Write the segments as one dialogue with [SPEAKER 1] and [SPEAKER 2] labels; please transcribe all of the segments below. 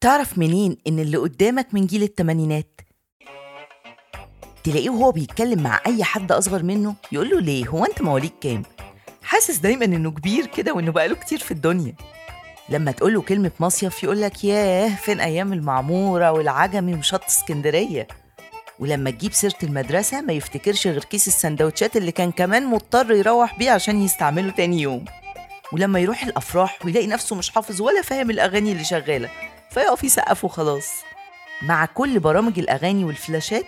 [SPEAKER 1] تعرف منين إن اللي قدامك من جيل التمانينات؟ تلاقيه وهو بيتكلم مع أي حد أصغر منه يقول له ليه هو أنت مواليد كام؟ حاسس دايما إنه كبير كده وإنه بقاله كتير في الدنيا لما تقول له كلمة مصيف يقول لك ياه فين أيام المعمورة والعجمي وشط اسكندرية ولما تجيب سيرة المدرسة ما يفتكرش غير كيس السندوتشات اللي كان كمان مضطر يروح بيه عشان يستعمله تاني يوم ولما يروح الأفراح ويلاقي نفسه مش حافظ ولا فاهم الأغاني اللي شغالة فيقف يسقف وخلاص. مع كل برامج الأغاني والفلاشات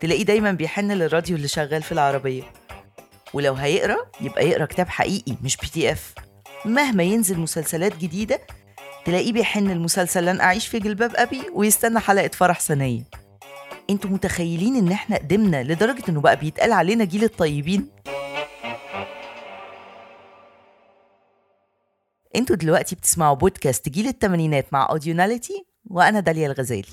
[SPEAKER 1] تلاقيه دايما بيحن للراديو اللي شغال في العربية. ولو هيقرأ يبقى يقرأ كتاب حقيقي مش PDF مهما ينزل مسلسلات جديدة تلاقيه بيحن لمسلسل لن أعيش في جلباب أبي ويستنى حلقة فرح سنية أنتوا متخيلين إن إحنا قدمنا لدرجة إنه بقى بيتقال علينا جيل الطيبين؟ أنتوا دلوقتي بتسمعوا بودكاست جيل التمانينات مع اوديوناليتي وأنا داليا الغزالي.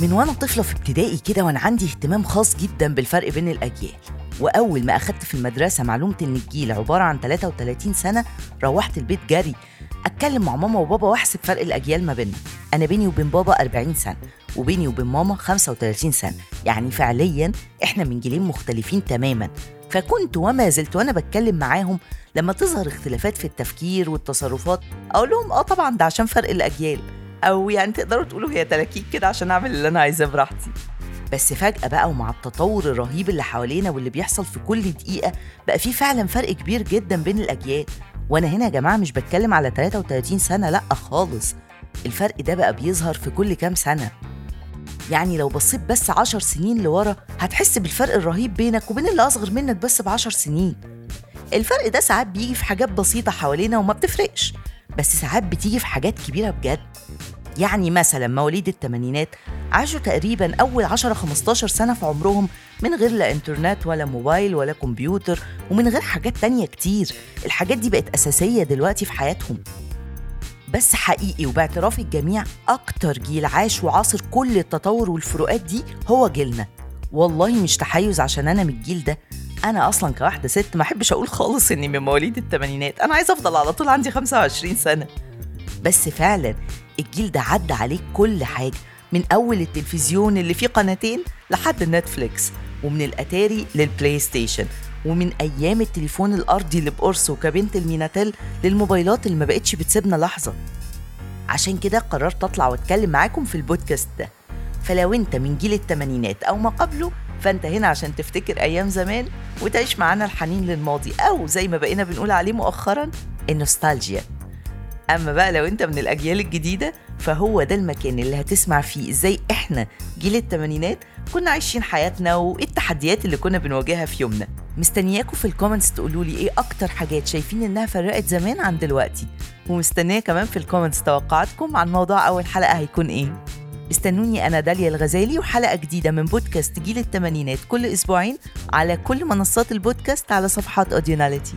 [SPEAKER 1] من وأنا طفلة في ابتدائي كده وأنا عندي اهتمام خاص جدا بالفرق بين الأجيال وأول ما أخدت في المدرسة معلومة إن الجيل عبارة عن 33 سنة روحت البيت جري أتكلم مع ماما وبابا وأحسب فرق الأجيال ما بيننا أنا بيني وبين بابا 40 سنة وبيني وبين ماما 35 سنة. يعني فعليا إحنا من جيلين مختلفين تماما. فكنت وما زلت وأنا بتكلم معاهم لما تظهر اختلافات في التفكير والتصرفات أقول لهم آه طبعا ده عشان فرق الأجيال أو يعني تقدروا تقولوا هي تلاكيك كده عشان أعمل اللي أنا عايزاه براحتي. بس فجأة بقى ومع التطور الرهيب اللي حوالينا واللي بيحصل في كل دقيقة بقى في فعلا فرق كبير جدا بين الأجيال. وأنا هنا يا جماعة مش بتكلم على 33 سنة لأ خالص. الفرق ده بقى بيظهر في كل كام سنة. يعني لو بصيت بس عشر سنين لورا هتحس بالفرق الرهيب بينك وبين اللي أصغر منك بس بعشر سنين. الفرق ده ساعات بيجي في حاجات بسيطة حوالينا وما بتفرقش بس ساعات بتيجي في حاجات كبيرة بجد. يعني مثلا مواليد الثمانينات عاشوا تقريبا أول 10 15 سنة في عمرهم من غير لا إنترنت ولا موبايل ولا كمبيوتر ومن غير حاجات تانية كتير. الحاجات دي بقت أساسية دلوقتي في حياتهم. بس حقيقي وباعتراف الجميع أكتر جيل عاش وعاصر كل التطور والفروقات دي هو جيلنا. والله مش تحيز عشان أنا من الجيل ده. أنا أصلا كواحدة ست ما أحبش أقول خالص إني من مواليد الثمانينات أنا عايزة أفضل على طول عندي 25 سنة. بس فعلا الجيل ده عدى عليه كل حاجة. من أول التلفزيون اللي فيه قناتين لحد النتفليكس ومن الأتاري للبلاي ستيشن ومن أيام التليفون الأرضي اللي بقرص وكابينة الميناتيل للموبايلات اللي ما بقتش بتسيبنا لحظة. عشان كده قررت أطلع وأتكلم معاكم في البودكاست ده. فلو أنت من جيل التمانينات أو ما قبله فأنت هنا عشان تفتكر أيام زمان وتعيش معانا الحنين للماضي. أو زي ما بقينا بنقول عليه مؤخرا النوستالجيا. أما بقى لو أنت من الأجيال الجديدة فهو ده المكان اللي هتسمع فيه إزاي إحنا جيل التمانينات كنا عايشين حياتنا وايه التحديات اللي كنا بنواجهها في يومنا. مستنياكم في ال comments تقولوا لي إيه أكتر حاجات شايفين إنها فرقت زمان عن دلوقتي. ومستنية كمان في ال comments توقعاتكم عن موضوع أول حلقة هيكون إيه. استنوني أنا داليا الغزالي وحلقة جديدة من بودكاست جيل التمانينات كل أسبوعين على كل منصات البودكاست على صفحات Audionality